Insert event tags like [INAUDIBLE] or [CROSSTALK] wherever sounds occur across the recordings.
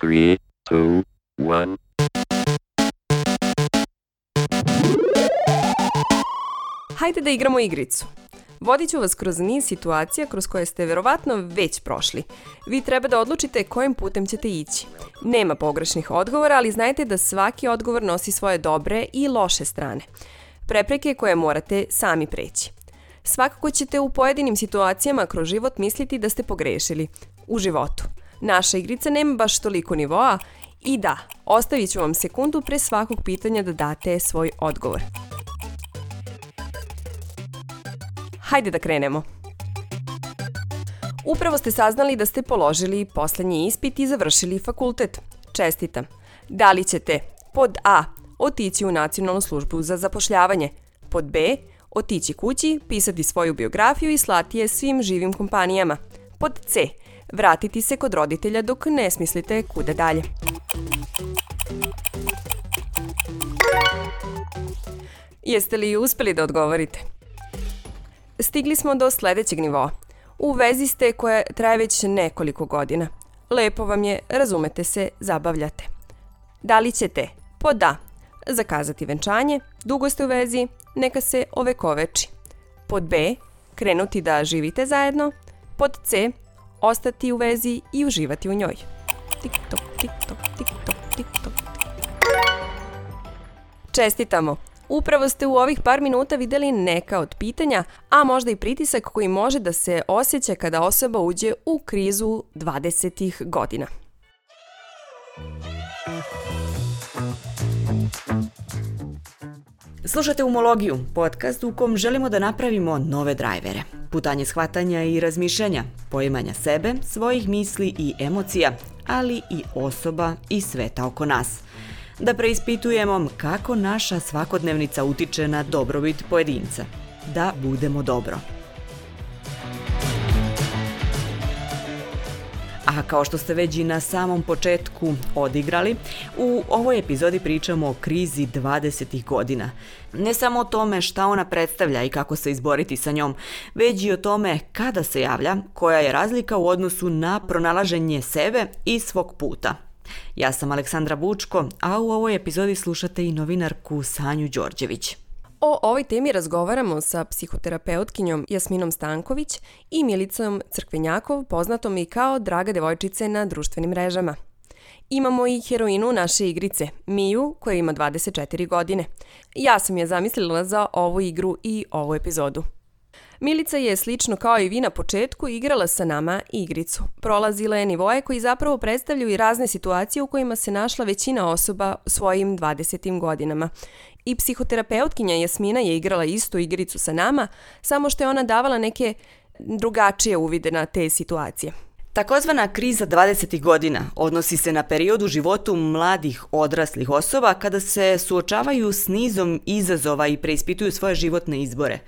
Three, two, one. Hajde da igramo igricu. Vodit ću vas kroz niz situacija kroz koje ste verovatno već prošli. Vi treba da odlučite kojim putem ćete ići. Nema pogrešnih odgovora, ali znajte da svaki odgovor nosi svoje dobre i loše strane. Prepreke koje morate sami preći. Svakako ćete u pojedinim situacijama kroz život misliti da ste pogrešili. U životu. Naša igrica nema baš toliko nivoa i da, ostavit ću vam sekundu pre svakog pitanja da date svoj odgovor. Hajde da krenemo. Upravo ste saznali da ste položili poslednji ispit i završili fakultet. Čestitam. Da li ćete pod A otići u nacionalnu službu za zapošljavanje, pod B otići kući, pisati svoju biografiju i slati je svim živim kompanijama, pod C vratiti se kod roditelja dok ne smislite kuda dalje. Jeste li uspeli da odgovorite? Stigli smo do sledećeg nivoa. U vezi ste koja traje već nekoliko godina. Lepo vam je, razumete se, zabavljate. Da li ćete, pod A, zakazati venčanje, dugo ste u vezi, neka se ovekoveči. Pod B, krenuti da živite zajedno. Pod C, ostati u vezi i uživati u njoj. Tik tok, tik tok, tik tok, tik tok. Čestitamo! Upravo ste u ovih par minuta videli neka od pitanja, a možda i pritisak koji može da se osjeća kada osoba uđe u krizu 20. godina. Slušate Umologiju, podcast u kom želimo da napravimo nove drajvere. Putanje shvatanja i razmišljanja, poimanja sebe, svojih misli i emocija, ali i osoba i sveta oko nas. Da preispitujemo kako naša svakodnevnica utiče na dobrobit pojedinca. Da budemo dobro. A kao što ste već i na samom početku odigrali, u ovoj epizodi pričamo o krizi 20. godina. Ne samo o tome šta ona predstavlja i kako se izboriti sa njom, već i o tome kada se javlja, koja je razlika u odnosu na pronalaženje sebe i svog puta. Ja sam Aleksandra Bučko, a u ovoj epizodi slušate i novinarku Sanju Đorđević. O ovoj temi razgovaramo sa psihoterapeutkinjom Jasminom Stanković i Milicom Crkvenjakov, poznatom i kao Draga devojčice na društvenim mrežama. Imamo i heroinu naše igrice, Miju, koja ima 24 godine. Ja sam je zamislila za ovu igru i ovu epizodu. Milica je slično kao i vi na početku igrala sa nama igricu. Prolazila je nivoje koji zapravo predstavljaju i razne situacije u kojima se našla većina osoba svojim 20. godinama. I psihoterapeutkinja Jasmina je igrala istu igricu sa nama, samo što je ona davala neke drugačije uvide na te situacije. Takozvana kriza 20. godina odnosi se na period u životu mladih odraslih osoba kada se suočavaju s nizom izazova i preispituju svoje životne izbore.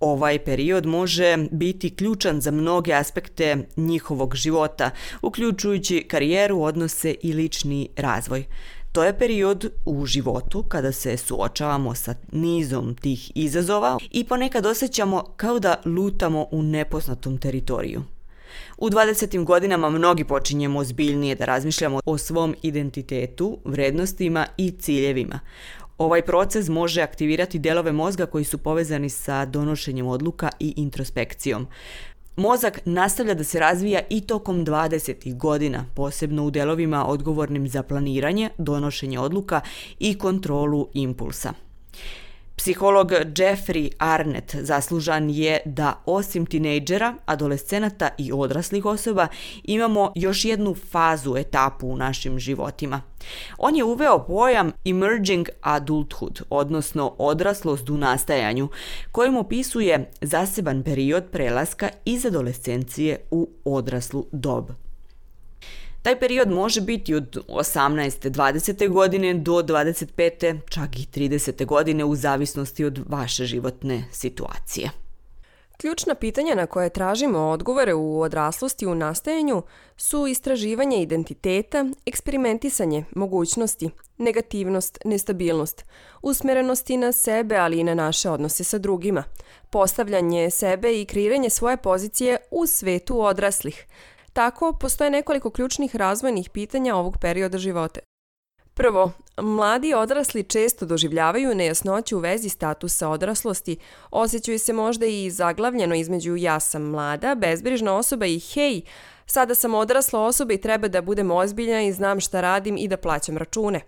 Ovaj period može biti ključan za mnoge aspekte njihovog života, uključujući karijeru, odnose i lični razvoj. To je period u životu kada se suočavamo sa nizom tih izazova i ponekad osjećamo kao da lutamo u nepoznatom teritoriju. U 20. godinama mnogi počinjemo ozbiljnije da razmišljamo o svom identitetu, vrednostima i ciljevima. Ovaj proces može aktivirati delove mozga koji su povezani sa donošenjem odluka i introspekcijom. Mozak nastavlja da se razvija i tokom 20. godina, posebno u delovima odgovornim za planiranje, donošenje odluka i kontrolu impulsa. Psiholog Jeffrey Arnett zaslužan je da osim tinejdžera, adolescenata i odraslih osoba imamo još jednu fazu, etapu u našim životima. On je uveo pojam emerging adulthood, odnosno odraslost u nastajanju, kojim opisuje zaseban period prelaska iz adolescencije u odraslu dob. Taj period može biti od 18. 20. godine do 25. čak i 30. godine u zavisnosti od vaše životne situacije. Ključna pitanja na koje tražimo odgovore u odraslosti u nastajanju su istraživanje identiteta, eksperimentisanje, mogućnosti, negativnost, nestabilnost, usmerenosti na sebe, ali i na naše odnose sa drugima, postavljanje sebe i kreiranje svoje pozicije u svetu odraslih, Tako, postoje nekoliko ključnih razvojnih pitanja ovog perioda života. Prvo, mladi odrasli često doživljavaju nejasnoću u vezi statusa odraslosti, osjećaju se možda i zaglavljeno između ja sam mlada, bezbrižna osoba i hej, sada sam odrasla osoba i treba da budem ozbiljna i znam šta radim i da plaćam račune.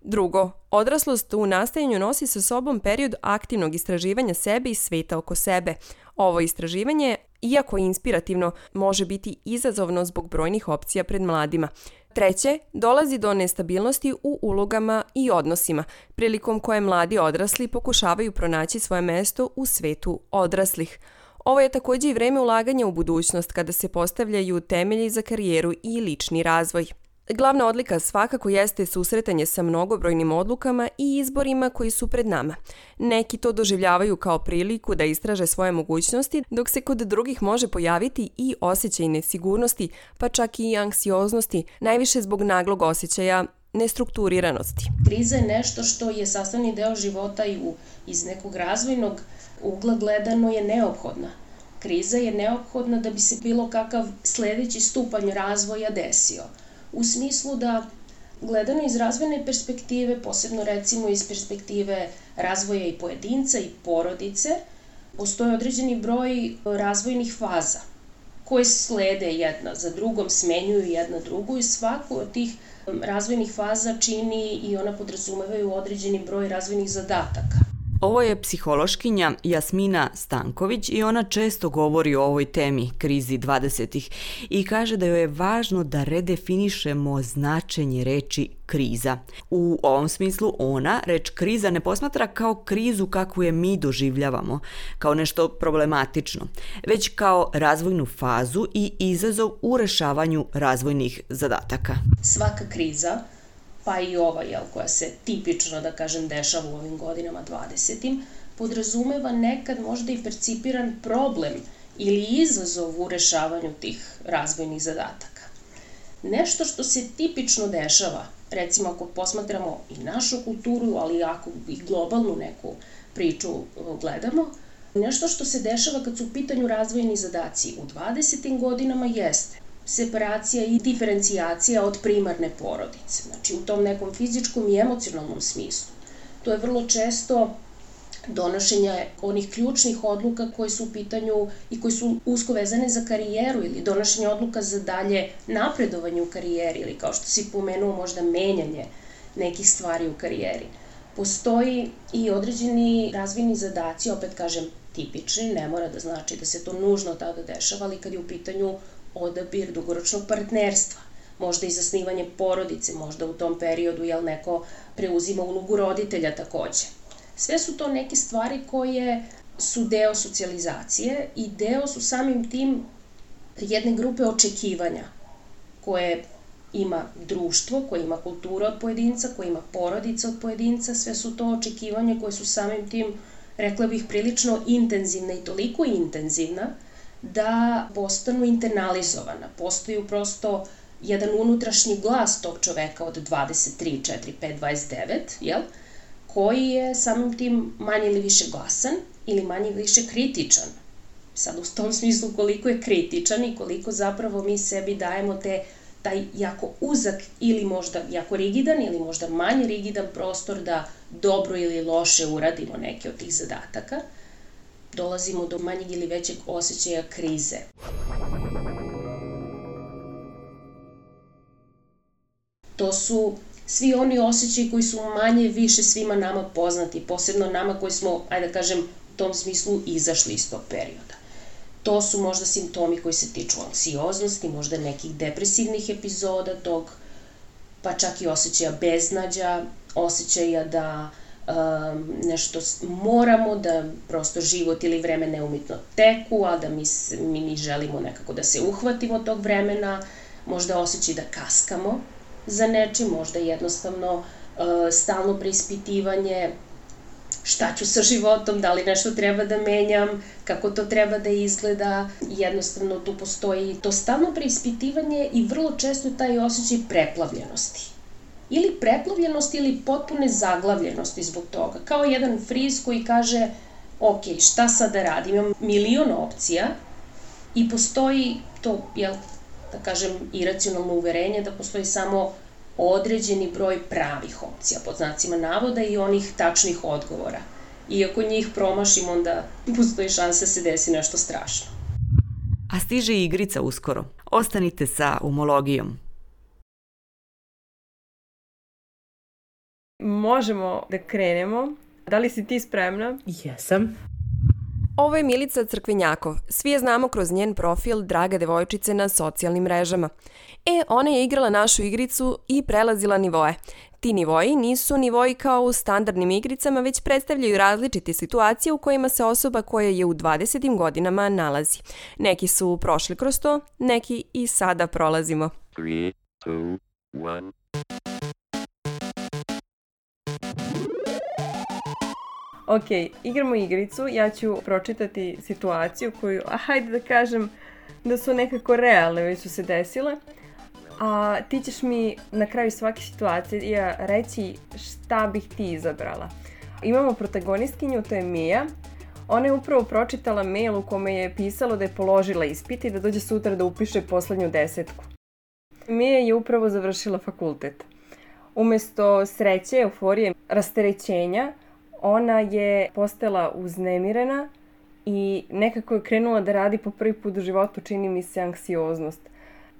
Drugo, odraslost u nastajanju nosi sa sobom period aktivnog istraživanja sebe i sveta oko sebe. Ovo istraživanje, iako inspirativno, može biti izazovno zbog brojnih opcija pred mladima. Treće, dolazi do nestabilnosti u ulogama i odnosima, prilikom koje mladi odrasli pokušavaju pronaći svoje mesto u svetu odraslih. Ovo je takođe i vreme ulaganja u budućnost kada se postavljaju temelji za karijeru i lični razvoj. Glavna odlika svakako jeste susretanje sa mnogobrojnim odlukama i izborima koji su pred nama. Neki to doživljavaju kao priliku da istraže svoje mogućnosti, dok se kod drugih može pojaviti i osjećaj nesigurnosti, pa čak i anksioznosti, najviše zbog naglog osjećaja nestrukturiranosti. Kriza je nešto što je sastavni deo života i u, iz nekog razvojnog ugla gledano je neophodna. Kriza je neophodna da bi se bilo kakav sledeći stupanj razvoja desio – u smislu da gledano iz razvojne perspektive, posebno recimo iz perspektive razvoja i pojedinca i porodice, postoje određeni broj razvojnih faza koje slede jedna za drugom, smenjuju jedna drugu i svaku od tih razvojnih faza čini i ona podrazumevaju određeni broj razvojnih zadataka. Ovo je psihološkinja Jasmina Stanković i ona često govori o ovoj temi krizi 20. i kaže da joj je važno da redefinišemo značenje reči kriza. U ovom smislu ona reč kriza ne posmatra kao krizu kakvu je mi doživljavamo, kao nešto problematično, već kao razvojnu fazu i izazov u rešavanju razvojnih zadataka. Svaka kriza pa i ova, jel, koja se tipično, da kažem, dešava u ovim godinama 20. podrazumeva nekad možda i percipiran problem ili izazov u rešavanju tih razvojnih zadataka. Nešto što se tipično dešava, recimo ako posmatramo i našu kulturu, ali ako i globalnu neku priču gledamo, nešto što se dešava kad su u pitanju razvojni zadaci u 20. godinama jeste separacija i diferencijacija od primarne porodice. Znači, u tom nekom fizičkom i emocionalnom smislu. To je vrlo često donošenja onih ključnih odluka koje su u pitanju i koje su usko vezane za karijeru ili donošenje odluka za dalje napredovanje u karijeri ili kao što si pomenuo možda menjanje nekih stvari u karijeri. Postoji i određeni razvini zadaci, opet kažem tipični, ne mora da znači da se to nužno tada dešava, ali kad je u pitanju odabir dugoročnog partnerstva, možda i zasnivanje porodice, možda u tom periodu jel neko preuzima ulogu roditelja takođe. Sve su to neke stvari koje su deo socijalizacije i deo su samim tim jedne grupe očekivanja koje ima društvo, koje ima kultura od pojedinca, koje ima porodica od pojedinca, sve su to očekivanja koje su samim tim, rekla bih, prilično intenzivna i toliko intenzivna da postanu internalizovana. Postoju prosto jedan unutrašnji glas tog čoveka od 23, 4, 5, 29, jel? koji je samim tim manje ili više glasan ili manje ili više kritičan. Sad u tom smislu koliko je kritičan i koliko zapravo mi sebi dajemo te taj jako uzak ili možda jako rigidan ili možda manje rigidan prostor da dobro ili loše uradimo neke od tih zadataka – dolazimo do manjeg ili većeg osjećaja krize. To su svi oni osjećaji koji su manje više svima nama poznati, posebno nama koji smo, ajde da kažem, u tom smislu izašli iz tog perioda. To su možda simptomi koji se tiču anksioznosti, možda nekih depresivnih epizoda tog, pa čak i osjećaja beznađa, osjećaja da uh, nešto moramo, da prosto život ili vreme neumitno teku, a da mi, mi, mi želimo nekako da se uhvatimo tog vremena, možda osjećaj da kaskamo za nečim, možda jednostavno stalno preispitivanje šta ću sa životom, da li nešto treba da menjam, kako to treba da izgleda. Jednostavno tu postoji to stalno preispitivanje i vrlo često taj osjećaj preplavljenosti ili preplavljenosti ili potpune zaglavljenosti zbog toga. Kao jedan friz koji kaže, ok, šta sad da radim? Imam milion opcija i postoji to, jel, da kažem, iracionalno uverenje da postoji samo određeni broj pravih opcija, pod znacima navoda i onih tačnih odgovora. I ako njih promašimo, onda postoji šansa da se desi nešto strašno. A stiže i igrica uskoro. Ostanite sa umologijom. Možemo da krenemo. Da li si ti spremna? Jesam. Ovo je Milica Crkvenjakov. Svi je znamo kroz njen profil Draga devojčice na socijalnim mrežama. E, ona je igrala našu igricu i prelazila nivoe. Ti nivoji nisu nivoji kao u standardnim igricama, već predstavljaju različite situacije u kojima se osoba koja je u 20. godinama nalazi. Neki su prošli kroz to, neki i sada prolazimo. 3, 2, 1. Ok, igramo igricu, ja ću pročitati situaciju koju, a hajde da kažem da su nekako realne, već su se desile. A ti ćeš mi na kraju svake situacije reći šta bih ti izabrala. Imamo protagonistkinju, to je Mija. Ona je upravo pročitala mail u kome je pisalo da je položila ispit i da dođe sutra da upiše poslednju desetku. Mija je upravo završila fakultet. Umesto sreće, euforije, rasterećenja, ona je postala uznemirena i nekako je krenula da radi po prvi put u životu, čini mi se, anksioznost.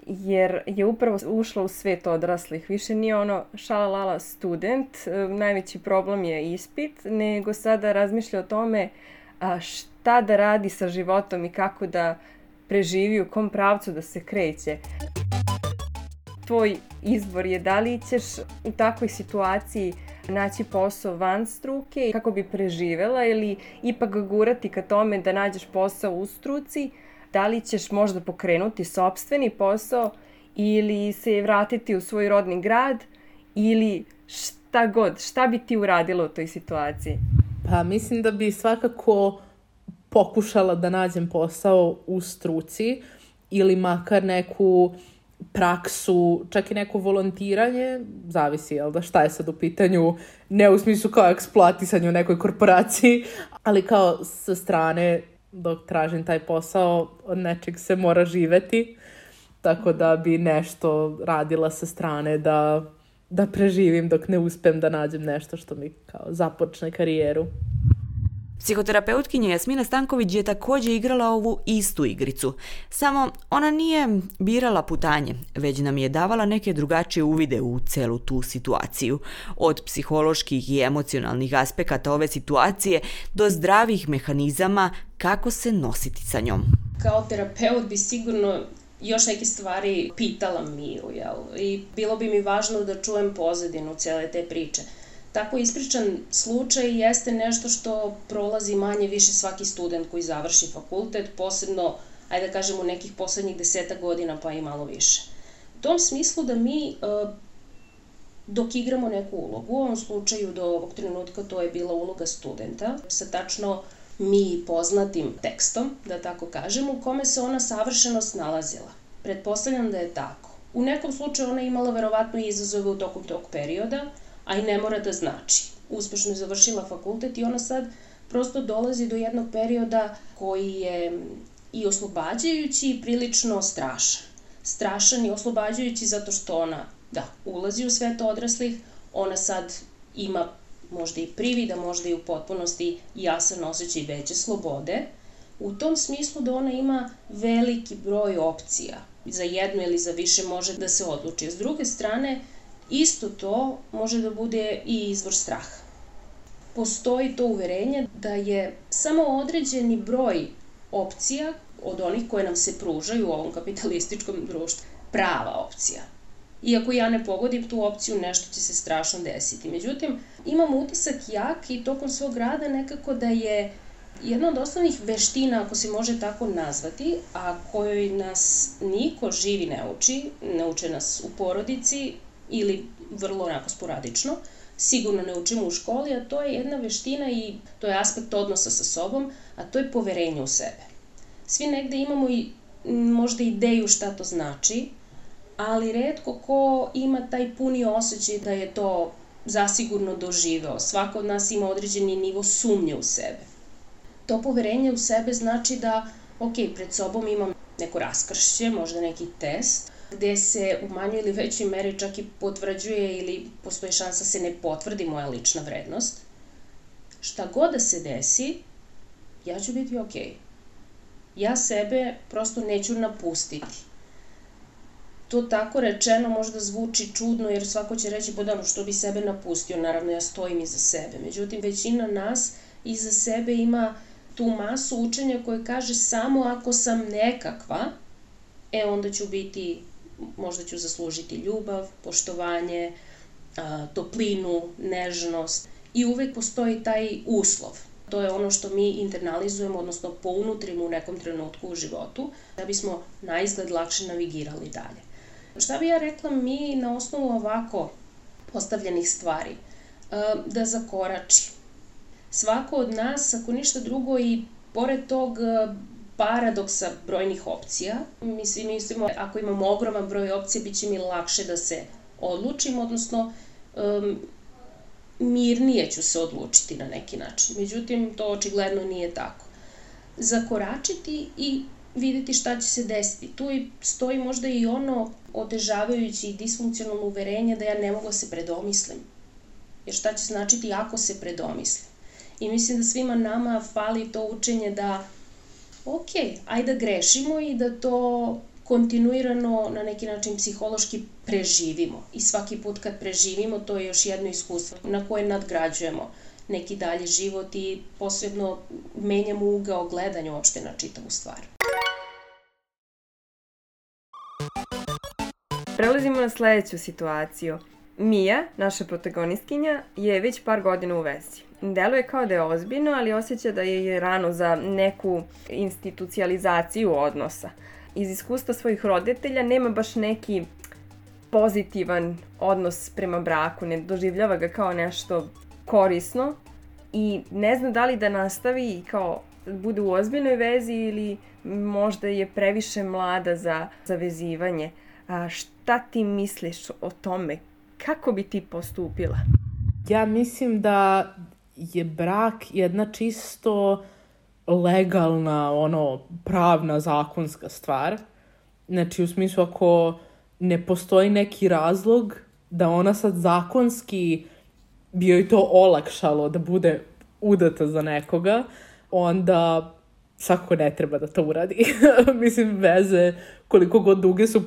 Jer je upravo ušla u svet odraslih. Više nije ono šalalala student, najveći problem je ispit, nego sada razmišlja o tome šta da radi sa životom i kako da preživi, u kom pravcu da se kreće. Tvoj izbor je da li ćeš u takvoj situaciji naći posao van struke kako bi preživela ili ipak gurati ka tome da nađeš posao u struci, da li ćeš možda pokrenuti sobstveni posao ili se vratiti u svoj rodni grad ili šta god, šta bi ti uradila u toj situaciji? Pa mislim da bi svakako pokušala da nađem posao u struci ili makar neku praksu, čak i neko volontiranje, zavisi, jel da, šta je sad u pitanju, ne u smislu kao eksploatisanje u nekoj korporaciji, ali kao sa strane dok tražim taj posao, od nečeg se mora živeti, tako da bi nešto radila sa strane da, da preživim dok ne uspem da nađem nešto što mi kao započne karijeru. Psihoterapeutkinja Jasmina Stanković je takođe igrala ovu istu igricu, samo ona nije birala putanje, već nam je davala neke drugačije uvide u celu tu situaciju. Od psiholoških i emocionalnih aspekata ove situacije do zdravih mehanizama kako se nositi sa njom. Kao terapeut bi sigurno još neke stvari pitala Miju, jel? I bilo bi mi važno da čujem pozadinu cele te priče tako ispričan slučaj jeste nešto što prolazi manje više svaki student koji završi fakultet, posebno, ajde da kažemo, nekih poslednjih deseta godina pa i malo više. U tom smislu da mi e, dok igramo neku ulogu, u ovom slučaju do ovog trenutka to je bila uloga studenta, sa tačno mi poznatim tekstom, da tako kažem, u kome se ona savršeno snalazila. Pretpostavljam da je tako. U nekom slučaju ona imala verovatno izazove u tokom tog perioda, a i ne mora da znači. Uspešno je završila fakultet i ona sad prosto dolazi do jednog perioda koji je i oslobađajući i prilično strašan. Strašan i oslobađajući zato što ona, da, ulazi u svet odraslih, ona sad ima možda i privida, možda i u potpunosti jasan osjećaj veće slobode, u tom smislu da ona ima veliki broj opcija. Za jednu ili za više može da se odluči. S druge strane, Isto to može da bude i izvor straha. Postoji to uverenje da je samo određeni broj opcija od onih koje nam se pružaju u ovom kapitalističkom društvu prava opcija. Iako ja ne pogodim tu opciju, nešto će se strašno desiti. Međutim, imam utisak jak i tokom svog rada nekako da je jedna od osnovnih veština, ako se može tako nazvati, a kojoj nas niko živi ne uči, ne uče nas u porodici, ili vrlo onako sporadično, sigurno ne učimo u školi, a to je jedna veština i to je aspekt odnosa sa sobom, a to je poverenje u sebe. Svi negde imamo i možda ideju šta to znači, ali redko ko ima taj puni osjećaj da je to zasigurno doživeo. Svako od nas ima određeni nivo sumnje u sebe. To poverenje u sebe znači da, ok, pred sobom imam neko raskršće, možda neki test, gde se u manjoj ili većoj meri čak i potvrđuje ili postoji šansa da se ne potvrdi moja lična vrednost, šta god da se desi, ja ću biti okej. Ja sebe prosto neću napustiti. To tako rečeno možda zvuči čudno jer svako će reći pa što bi sebe napustio, naravno ja stojim iza sebe. Međutim, većina nas iza sebe ima tu masu učenja koje kaže samo ako sam nekakva, e onda ću biti, možda ću zaslužiti ljubav, poštovanje, toplinu, nežnost i uvek postoji taj uslov. To je ono što mi internalizujemo, odnosno pounutrimo u nekom trenutku u životu, da bismo na izgled lakše navigirali dalje. Šta bi ja rekla mi na osnovu ovako postavljenih stvari? Da zakorači. Svako od nas, ako ništa drugo i pored tog paradoksa brojnih opcija, mi svi mislimo ako imamo ogroman broj opcija, bit će mi lakše da se odlučim, odnosno um, mirnije ću se odlučiti na neki način. Međutim, to očigledno nije tako. Zakoračiti i videti šta će se desiti. Tu i stoji možda i ono otežavajući i disfunkcionalno uverenje da ja ne mogu da se predomislim. Jer šta će značiti ako se predomislim? I mislim da svima nama fali to učenje da ok, ajde da grešimo i da to kontinuirano na neki način psihološki preživimo. I svaki put kad preživimo, to je još jedno iskustvo na koje nadgrađujemo neki dalji život i posebno menjamo ugao gledanja uopšte na čitavu stvar. Prelazimo na sledeću situaciju. Mija, naša protagonistkinja, je već par godina u vezi. Deluje kao da je ozbiljno, ali osjeća da je rano za neku institucionalizaciju odnosa iz iskustva svojih roditelja nema baš neki pozitivan odnos prema braku, ne doživljava ga kao nešto korisno i ne zna da li da nastavi i kao bude u ozbiljnoj vezi ili možda je previše mlada za, za vezivanje. A, šta ti misliš o tome? Kako bi ti postupila? Ja mislim da je brak jedna čisto legalna, ono, pravna, zakonska stvar. Znači, u smislu, ako ne postoji neki razlog da ona sad zakonski bi joj to olakšalo da bude udata za nekoga, onda svakako ne treba da to uradi. [LAUGHS] Mislim, veze, koliko god duge su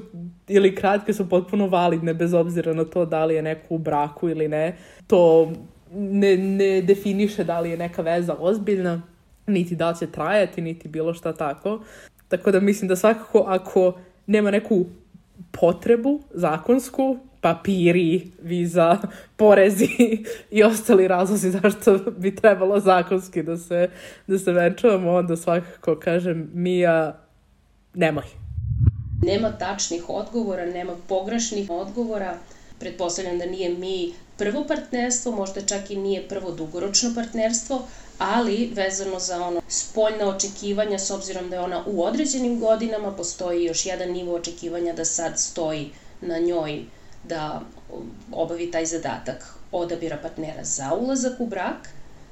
ili kratke su potpuno validne, bez obzira na to da li je neko u braku ili ne. To ne, ne definiše da li je neka veza ozbiljna niti da će trajati, niti bilo šta tako. Tako da mislim da svakako ako nema neku potrebu zakonsku, papiri, viza, [LAUGHS] porezi i ostali razlozi zašto bi trebalo zakonski da se, da se venčavamo, onda svakako kažem Mija, nemoj. Nema tačnih odgovora, nema pogrešnih odgovora. Pretpostavljam da nije mi prvo partnerstvo, možda čak i nije prvo dugoročno partnerstvo, ali vezano za ono spoljna očekivanja s obzirom da je ona u određenim godinama, postoji još jedan nivo očekivanja da sad stoji na njoj da obavi taj zadatak odabira partnera za ulazak u brak,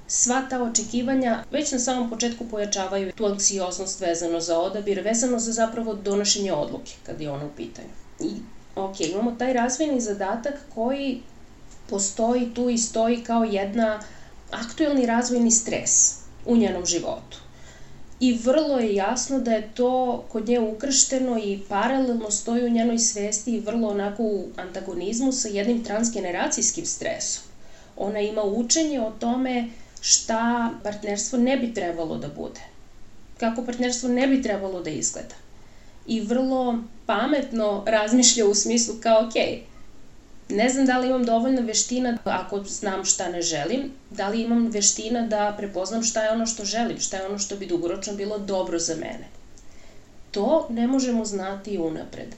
sva ta očekivanja već na samom početku pojačavaju tu anksioznost vezano za odabir, vezano za zapravo donošenje odluke kad je ona u pitanju. I, ok, imamo taj razvojni zadatak koji postoji tu i stoji kao jedna aktuelni razvojni stres u njenom životu. I vrlo je jasno da je to kod nje ukršteno i paralelno stoji u njenoj svesti i vrlo onako u antagonizmu sa jednim transgeneracijskim stresom. Ona ima učenje o tome šta partnerstvo ne bi trebalo da bude. Kako partnerstvo ne bi trebalo da izgleda. I vrlo pametno razmišlja u smislu kao, ok, Ne znam da li imam dovoljno veština ako znam šta ne želim, da li imam veština da prepoznam šta je ono što želim, šta je ono što bi dugoročno bilo dobro za mene. To ne možemo znati unapred.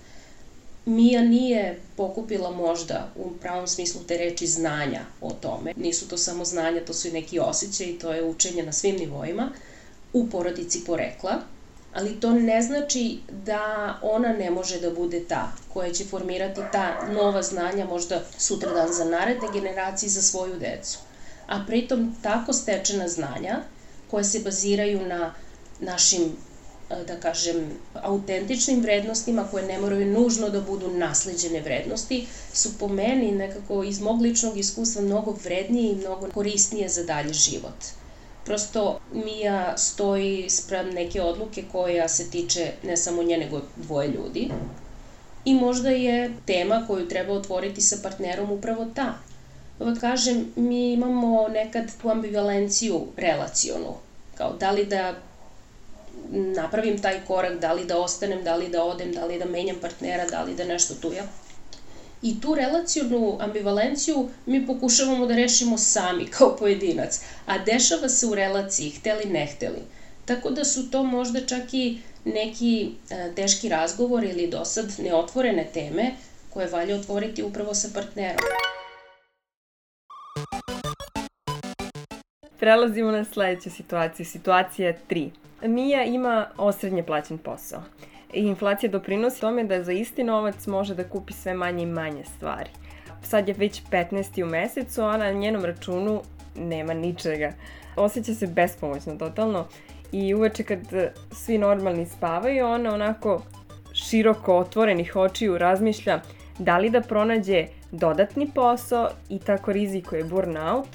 Mija nije pokupila možda u pravom smislu te reči znanja o tome. Nisu to samo znanja, to su i neki osjećaj i to je učenje na svim nivoima u porodici porekla ali to ne znači da ona ne može da bude ta koja će formirati ta nova znanja možda sutra dan za naredne generacije za svoju decu. A pritom tako stečena znanja koja se baziraju na našim da kažem, autentičnim vrednostima koje ne moraju nužno da budu nasleđene vrednosti, su po meni nekako iz mog ličnog iskustva mnogo vrednije i mnogo korisnije za dalje život. Prosto Mija stoji sprem neke odluke koja se tiče ne samo nje, nego dvoje ljudi. I možda je tema koju treba otvoriti sa partnerom upravo ta. Da kažem, mi imamo nekad tu ambivalenciju relacionu. Kao da li da napravim taj korak, da li da ostanem, da li da odem, da li da menjam partnera, da li da nešto tuja. I tu relacijonu ambivalenciju mi pokušavamo da rešimo sami kao pojedinac, a dešava se u relaciji, hteli ne hteli. Tako da su to možda čak i neki e, teški razgovor ili do sad neotvorene teme koje valja otvoriti upravo sa partnerom. Prelazimo na sledeću situaciju, situacija 3. Mija ima osrednje plaćen posao. I inflacija doprinosi tome da za isti novac može da kupi sve manje i manje stvari. Sad je već 15. u mesecu, a na njenom računu nema ničega. Osjeća se bespomoćno totalno i uveče kad svi normalni spavaju, ona onako široko otvorenih očiju razmišlja da li da pronađe dodatni posao i tako rizikuje burnout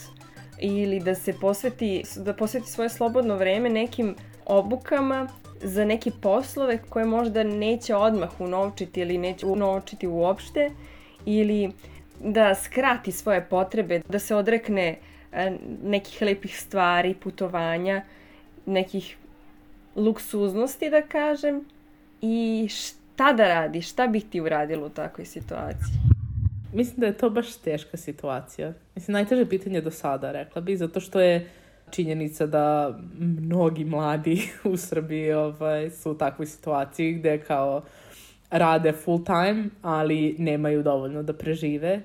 ili da se posveti, da posveti svoje slobodno vreme nekim obukama za neke poslove koje možda neće odmah unovčiti ili neće unovčiti uopšte ili da skrati svoje potrebe, da se odrekne e, nekih lepih stvari, putovanja, nekih luksuznosti da kažem i šta da radi, šta bih ti uradila u takvoj situaciji? Mislim da je to baš teška situacija. Mislim, najteže pitanje do sada, rekla bih, zato što je činjenica da mnogi mladi [LAUGHS] u Srbiji ovaj, su u takvoj situaciji gde kao rade full time, ali nemaju dovoljno da prežive.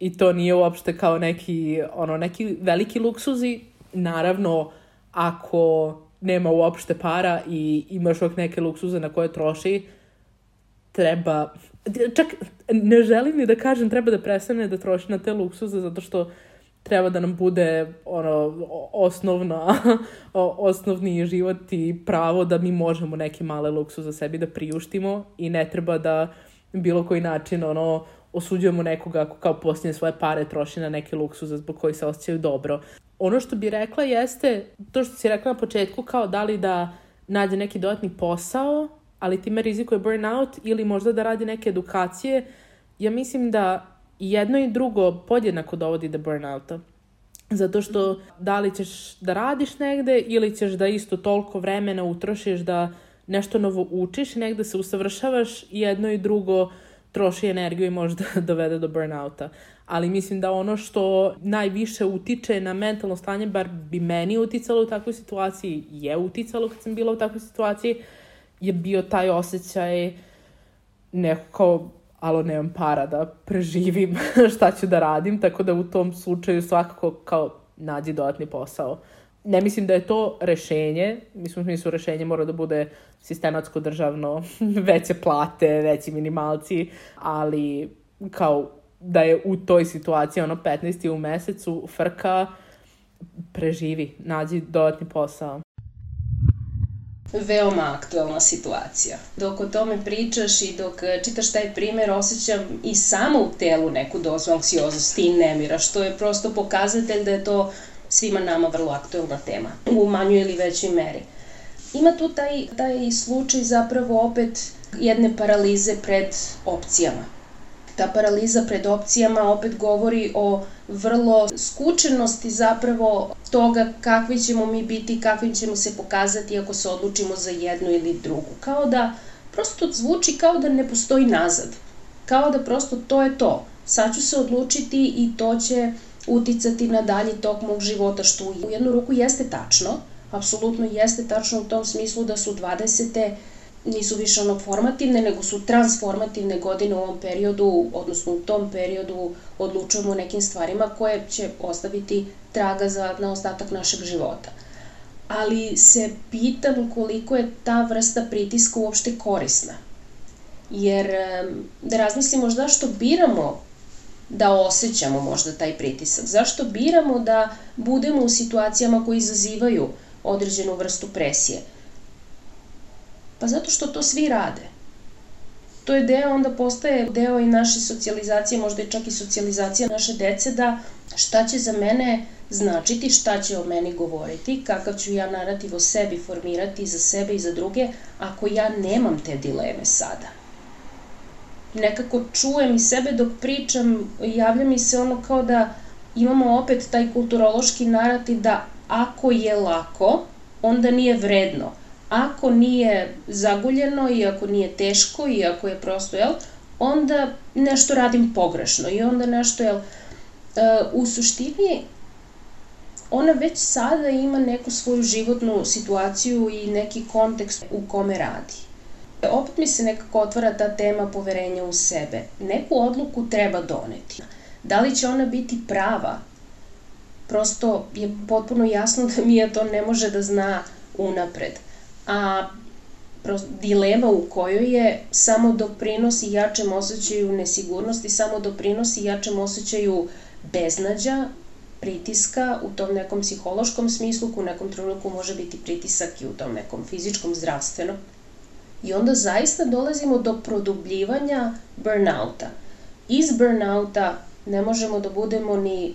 I to nije uopšte kao neki, ono, neki veliki luksuzi. Naravno, ako nema uopšte para i imaš uvijek neke luksuze na koje troši, treba, čak ne želim ni da kažem treba da prestane da troši na te luksuze zato što treba da nam bude ono osnovna [LAUGHS] osnovni život i pravo da mi možemo neke male luksuze sebi da priuštimo i ne treba da bilo koji način ono osuđujemo nekoga ako kao posljednje svoje pare troši na neke luksuze zbog koji se osjećaju dobro. Ono što bi rekla jeste, to što si rekla na početku, kao da li da nađe neki dodatni posao, ali time rizikuje burnout ili možda da radi neke edukacije. Ja mislim da jedno i drugo podjednako dovodi do burnouta. Zato što da li ćeš da radiš negde ili ćeš da isto toliko vremena utrošiš da nešto novo učiš, negde se usavršavaš i jedno i drugo troši energiju i može da [LAUGHS] dovede do burnouta. Ali mislim da ono što najviše utiče na mentalno stanje, bar bi meni uticalo u takvoj situaciji, je uticalo kad sam bila u takvoj situaciji, je bio taj osjećaj neko kao alo nemam para da preživim [LAUGHS] šta ću da radim, tako da u tom slučaju svakako kao nađi dodatni posao. Ne mislim da je to rešenje, mislim u smislu rešenje mora da bude sistematsko državno, [LAUGHS] veće plate, veći minimalci, ali kao da je u toj situaciji ono 15. u mesecu frka, preživi, nađi dodatni posao veoma aktuelna situacija. Dok o tome pričaš i dok e, čitaš taj primer, osjećam i samo u telu neku dozu anksioznosti i nemira, što je prosto pokazatelj da je to svima nama vrlo aktuelna tema, u manjoj ili većoj meri. Ima tu taj, taj slučaj zapravo opet jedne paralize pred opcijama ta paraliza pred opcijama opet govori o vrlo skučenosti zapravo toga kakvi ćemo mi biti, kakvim ćemo se pokazati ako se odlučimo za jednu ili drugu. Kao da prosto zvuči kao da ne postoji nazad. Kao da prosto to je to. Sad ću se odlučiti i to će uticati na dalji tok mog života, što u jednu ruku jeste tačno, apsolutno jeste tačno u tom smislu da su 20 nisu više ono formativne, nego su transformativne godine u ovom periodu, odnosno u tom periodu odlučujemo nekim stvarima koje će ostaviti traga za, na ostatak našeg života. Ali se pitam koliko je ta vrsta pritiska uopšte korisna. Jer da razmislimo zašto biramo da osjećamo možda taj pritisak, zašto biramo da budemo u situacijama koje izazivaju određenu vrstu presije – Pa zato što to svi rade. To je deo, onda postaje deo i naše socijalizacije, možda i čak i socijalizacija naše dece, da šta će za mene značiti, šta će o meni govoriti, kakav ću ja narativ o sebi formirati za sebe i za druge, ako ja nemam te dileme sada. Nekako čujem i sebe dok pričam, javlja mi se ono kao da imamo opet taj kulturološki narativ da ako je lako, onda nije vredno. Ako nije zaguljeno i ako nije teško i ako je prosto, jel, onda nešto radim pogrešno i onda nešto, jel, u suštini ona već sada ima neku svoju životnu situaciju i neki kontekst u kome radi. Opet mi se nekako otvara ta tema poverenja u sebe. Neku odluku treba doneti. Da li će ona biti prava? Prosto je potpuno jasno [LAUGHS] da Mija to ne može da zna unapred. A dilema u kojoj je samo doprinosi jačem osjećaju nesigurnosti, samo doprinosi jačem osjećaju beznađa, pritiska u tom nekom psihološkom smislu, u nekom trenutku može biti pritisak i u tom nekom fizičkom, zdravstvenom. I onda zaista dolazimo do produbljivanja burnouta. Iz burnouta ne možemo da budemo ni,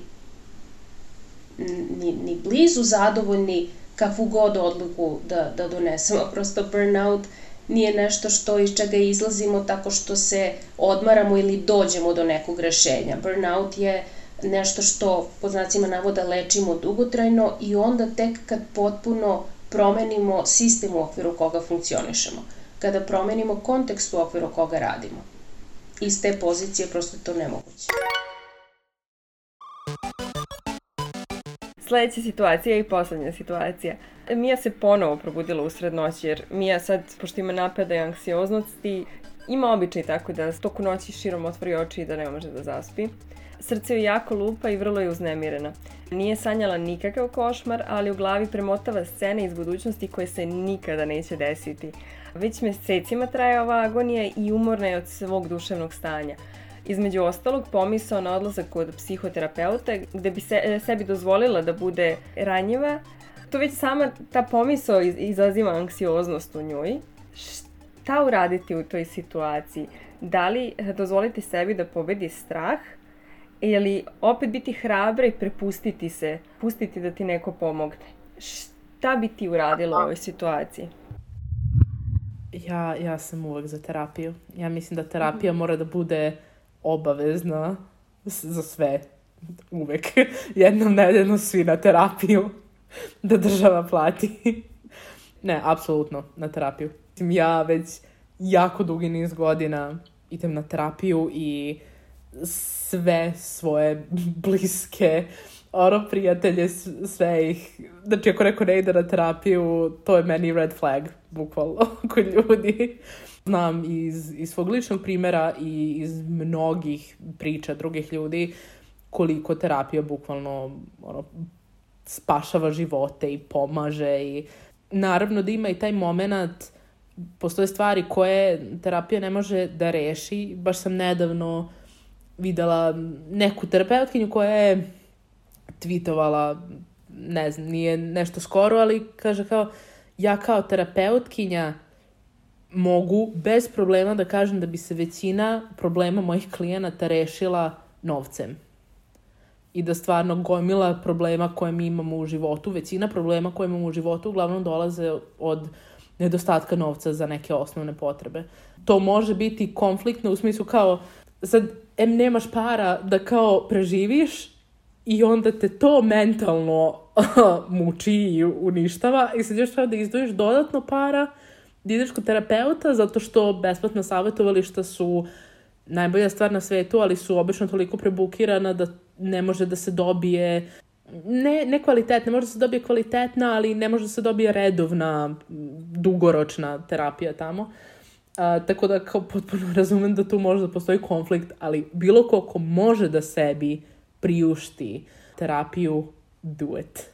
ni, ni blizu zadovoljni kakvu god odluku da, da donesemo. Prosto burnout nije nešto što iz čega izlazimo tako što se odmaramo ili dođemo do nekog rešenja. Burnout je nešto što po znacima navoda lečimo dugotrajno i onda tek kad potpuno promenimo sistem u okviru koga funkcionišemo, kada promenimo kontekst u okviru koga radimo. Iz te pozicije prosto to nemoguće. Sledeća situacija i poslednja situacija. Mija se ponovo probudila usred noći, jer Mija sad, pošto ima napada i anksioznosti, ima običaj tako da toku noći širom otvori oči i da ne može da zaspi. Srce joj jako lupa i vrlo je uznemirena. Nije sanjala nikakav košmar, ali u glavi premotava scene iz budućnosti koje se nikada neće desiti. Već mesecima traje ova agonija i umorna je od svog duševnog stanja. Između ostalog, pomisao na odlazak kod psihoterapeuta, gde bi se, sebi dozvolila da bude ranjiva, to već sama ta pomisao izaziva anksioznost u njoj. Šta uraditi u toj situaciji? Da li dozvoliti sebi da pobedi strah ili opet biti hrabra i prepustiti se, pustiti da ti neko pomogne. Šta bi ti uradila u ovoj situaciji? Ja, ja sam uvek za terapiju. Ja mislim da terapija mora da bude obavezna za sve. Uvek. [LAUGHS] Jednom nedeljno svi na terapiju. [LAUGHS] Da država plati. [LAUGHS] ne, apsolutno na terapiju. Ja već jako dugi niz godina idem na terapiju i sve svoje bliske ono, prijatelje, sve ih, znači ako neko ne ide na terapiju, to je meni red flag, bukvalno, kod ljudi. Znam iz, iz svog ličnog primjera i iz mnogih priča drugih ljudi koliko terapija bukvalno ono, spašava živote i pomaže i naravno da ima i taj moment postoje stvari koje terapija ne može da reši. Baš sam nedavno videla neku terapeutkinju koja je tweetovala, ne znam, nije nešto skoro, ali kaže kao, ja kao terapeutkinja mogu bez problema da kažem da bi se većina problema mojih klijenata rešila novcem. I da stvarno gomila problema koje mi imamo u životu, većina problema koje imamo u životu uglavnom dolaze od nedostatka novca za neke osnovne potrebe. To može biti konfliktno u smislu kao sad, em nemaš para da kao preživiš i onda te to mentalno [LAUGHS] muči i uništava i sad još treba da izdvojiš dodatno para da kod terapeuta zato što besplatna savjetovališta su najbolja stvar na svetu, ali su obično toliko prebukirana da ne može da se dobije ne, ne kvalitetna, može da se dobije kvalitetna, ali ne može da se dobije redovna, dugoročna terapija tamo. A, tako da kao potpuno [LAUGHS] razumem da tu može da postoji konflikt, ali bilo ko ko može da sebi priušti terapiju, do it.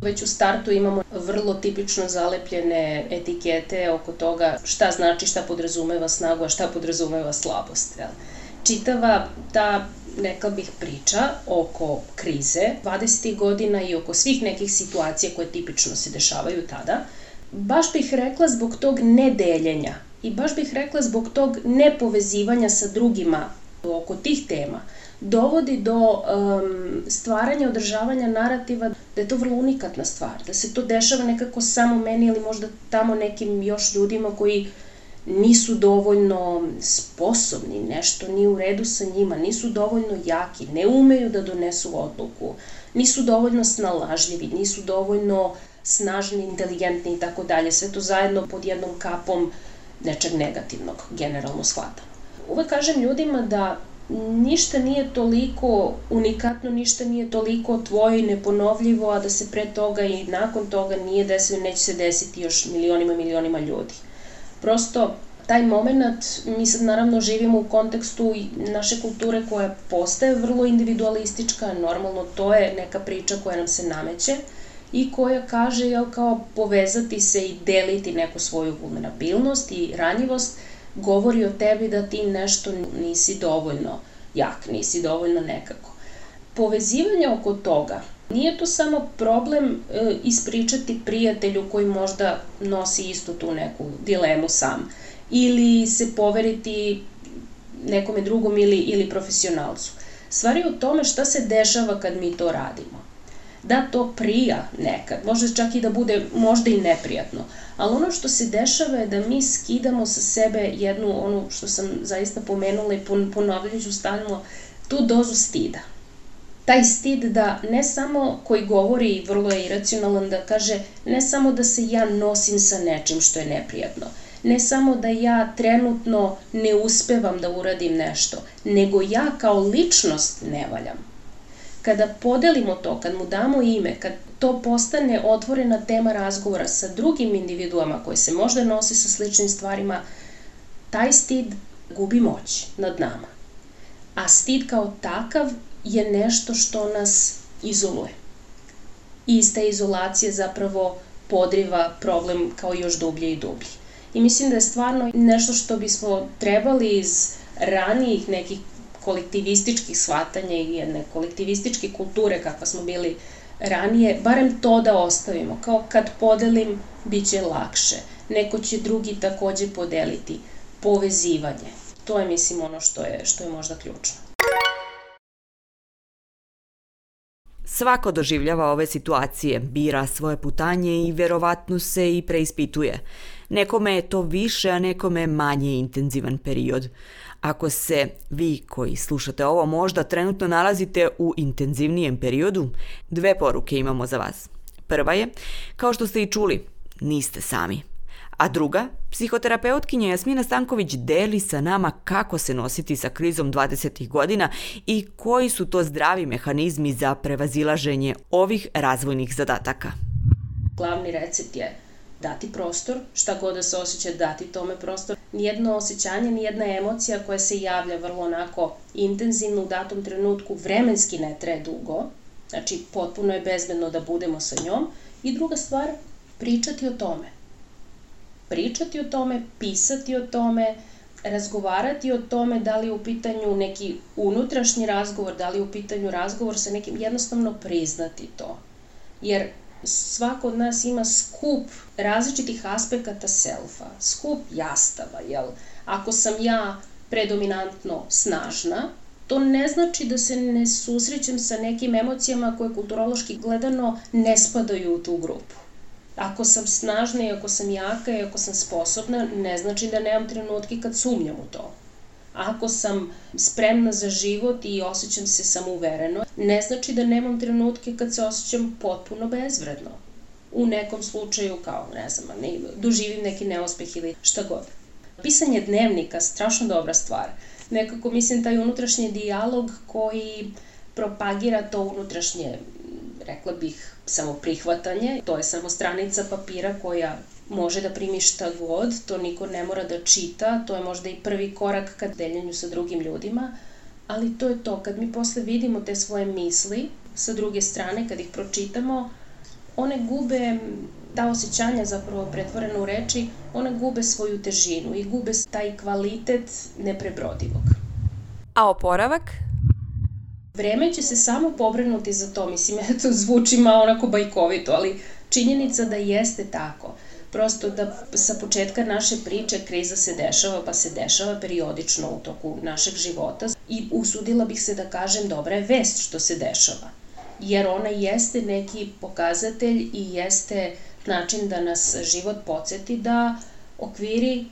Već u startu imamo vrlo tipično zalepljene etikete oko toga šta znači, šta podrazumeva snagu, a šta podrazumeva slabost. Jel? Čitava ta neka bih priča oko krize 20. godina i oko svih nekih situacija koje tipično se dešavaju tada, baš bih rekla zbog tog nedeljenja i baš bih rekla zbog tog nepovezivanja sa drugima oko tih tema, dovodi do um, stvaranja, održavanja narativa da je to vrlo unikatna stvar, da se to dešava nekako samo meni ili možda tamo nekim još ljudima koji nisu dovoljno sposobni, nešto nije u redu sa njima, nisu dovoljno jaki, ne umeju da donesu odluku, nisu dovoljno snalažljivi, nisu dovoljno snažni, inteligentni i tako dalje. Sve to zajedno pod jednom kapom nečeg negativnog, generalno shvatano. Uvek kažem ljudima da ništa nije toliko unikatno, ništa nije toliko tvoje i neponovljivo, a da se pre toga i nakon toga nije desilo, neće se desiti još milionima i milionima ljudi. Prosto, taj moment, mi sad naravno živimo u kontekstu naše kulture koja postaje vrlo individualistička, normalno to je neka priča koja nam se nameće i koja kaže jel, kao povezati se i deliti neku svoju vulnerabilnost i ranjivost, govori o tebi da ti nešto nisi dovoljno jak, nisi dovoljno nekako. Povezivanje oko toga Nije to samo problem e, ispričati prijatelju koji možda nosi istu tu neku dilemu sam ili se poveriti nekome drugom ili, ili profesionalcu. Stvar je u tome šta se dešava kad mi to radimo. Da to prija nekad, može čak i da bude možda i neprijatno, ali ono što se dešava je da mi skidamo sa sebe jednu, onu što sam zaista pomenula i ponovljajuću stalno, tu dozu stida. Taj stid da ne samo koji govori, vrlo je iracionalan, da kaže ne samo da se ja nosim sa nečim što je neprijatno, ne samo da ja trenutno ne uspevam da uradim nešto, nego ja kao ličnost ne valjam. Kada podelimo to, kad mu damo ime, kad to postane otvorena tema razgovora sa drugim individuama koji se možda nose sa sličnim stvarima, taj stid gubi moć nad nama. A stid kao takav je nešto što nas izoluje. I iz te izolacije zapravo podriva problem kao još dublje i dublje. I mislim da je stvarno nešto što bismo trebali iz ranijih nekih kolektivističkih shvatanja i jedne kolektivističke kulture kakva smo bili ranije, barem to da ostavimo. Kao kad podelim, bit će lakše. Neko će drugi takođe podeliti. Povezivanje. To je, mislim, ono što je, što je možda ključno. Svako doživljava ove situacije, bira svoje putanje i verovatno se i preispituje. Nekome je to više, a nekome manje intenzivan period. Ako se vi koji slušate ovo možda trenutno nalazite u intenzivnijem periodu, dve poruke imamo za vas. Prva je, kao što ste i čuli, niste sami. A druga, psihoterapeutkinja Jasmina Stanković deli sa nama kako se nositi sa krizom 20. godina i koji su to zdravi mehanizmi za prevazilaženje ovih razvojnih zadataka. Glavni recept je dati prostor, šta god da se osjeća, dati tome prostor. Nijedno osjećanje, nijedna emocija koja se javlja vrlo onako intenzivno u datom trenutku, vremenski ne traje dugo, znači potpuno je bezbedno da budemo sa njom. I druga stvar, pričati o tome pričati o tome, pisati o tome, razgovarati o tome da li je u pitanju neki unutrašnji razgovor, da li je u pitanju razgovor sa nekim, jednostavno priznati to. Jer svako od nas ima skup različitih aspekata selfa, skup jastava, jel? Ako sam ja predominantno snažna, to ne znači da se ne susrećem sa nekim emocijama koje kulturološki gledano ne spadaju u tu grupu. Ako sam snažna i ako sam jaka i ako sam sposobna, ne znači da nemam trenutke kad sumnjam u to. Ako sam spremna za život i osjećam se samouvereno, ne znači da nemam trenutke kad se osjećam potpuno bezvredno. U nekom slučaju, kao, ne znam, ne, doživim neki neuspeh ili šta god. Pisanje dnevnika, strašno dobra stvar. Nekako, mislim, taj unutrašnji dijalog koji propagira to unutrašnje, rekla bih, samo prihvatanje, to je samo stranica papira koja može da primi šta god, to niko ne mora da čita, to je možda i prvi korak ka deljenju sa drugim ljudima, ali to je to, kad mi posle vidimo te svoje misli sa druge strane, kad ih pročitamo, one gube ta osjećanja zapravo pretvoreno u reči, one gube svoju težinu i gube taj kvalitet neprebrodivog. A oporavak? Vreme će se samo pobrinuti za to, mislim, [LAUGHS] to zvuči malo onako bajkovito, ali činjenica da jeste tako. Prosto da sa početka naše priče kriza se dešava, pa se dešava periodično u toku našeg života i usudila bih se da kažem dobra je vest što se dešava. Jer ona jeste neki pokazatelj i jeste način da nas život podsjeti da okviri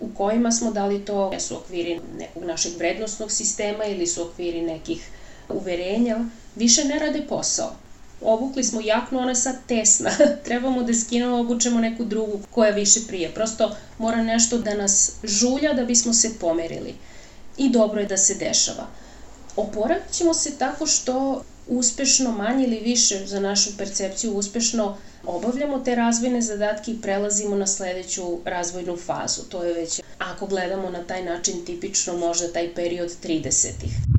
u kojima smo, da li to su okviri nekog našeg vrednostnog sistema ili su okviri nekih uverenja, više ne rade posao. Obukli smo jaknu, ona je sad tesna. [LAUGHS] Trebamo da skinemo, obučemo neku drugu koja više prije. Prosto mora nešto da nas žulja da bismo se pomerili. I dobro je da se dešava. Oporavit ćemo se tako što uspešno, manje ili više za našu percepciju uspešno obavljamo te razvojne zadatke i prelazimo na sledeću razvojnu fazu. To je već, ako gledamo na taj način, tipično možda taj period 30-ih.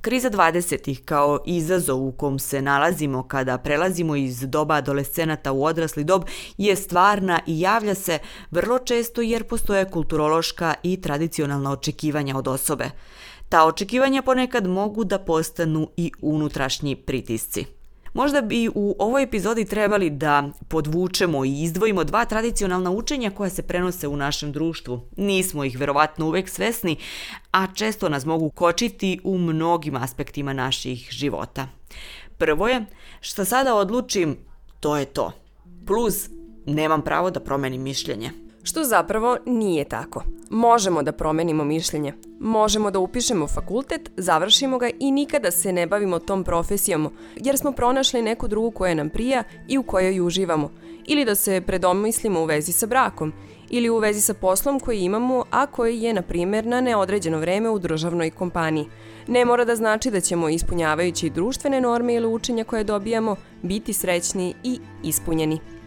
Kriza 20-ih kao izazov u kom se nalazimo kada prelazimo iz doba adolescenata u odrasli dob je stvarna i javlja se vrlo često jer postoje kulturološka i tradicionalna očekivanja od osobe. Ta očekivanja ponekad mogu da postanu i unutrašnji pritisci. Možda bi u ovoj epizodi trebali da podvučemo i izdvojimo dva tradicionalna učenja koja se prenose u našem društvu. Nismo ih verovatno uvek svesni, a često nas mogu kočiti u mnogim aspektima naših života. Prvo je, što sada odlučim, to je to. Plus, nemam pravo da promenim mišljenje. Što zapravo nije tako. Možemo da promenimo mišljenje. Možemo da upišemo fakultet, završimo ga i nikada se ne bavimo tom profesijom, jer smo pronašli neku drugu koja nam prija i u kojoj uživamo. Ili da se predomislimo u vezi sa brakom, ili u vezi sa poslom koji imamo, a koji je, na primjer, na neodređeno vreme u državnoj kompaniji. Ne mora da znači da ćemo, ispunjavajući društvene norme ili učenja koje dobijamo, biti srećni i ispunjeni.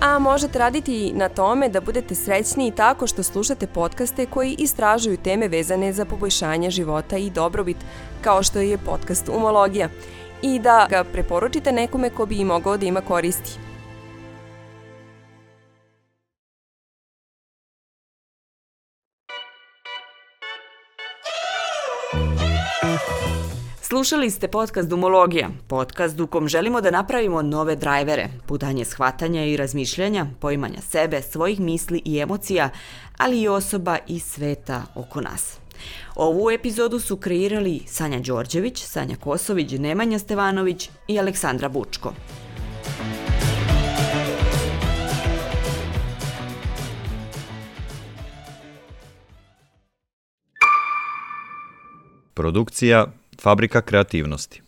A možete raditi na tome da budete srećni tako što slušate podcaste koji istražuju teme vezane za poboljšanje života i dobrobit, kao što je podcast Umologija, i da ga preporučite nekome ko bi i mogao da ima koristi. Slušali ste podcast Dumologija, podcast u kom želimo da napravimo nove drajvere, putanje shvatanja i razmišljanja, poimanja sebe, svojih misli i emocija, ali i osoba i sveta oko nas. Ovu epizodu su kreirali Sanja Đorđević, Sanja Kosović, Nemanja Stevanović i Aleksandra Bučko. Produkcija Fabrika kreativnosti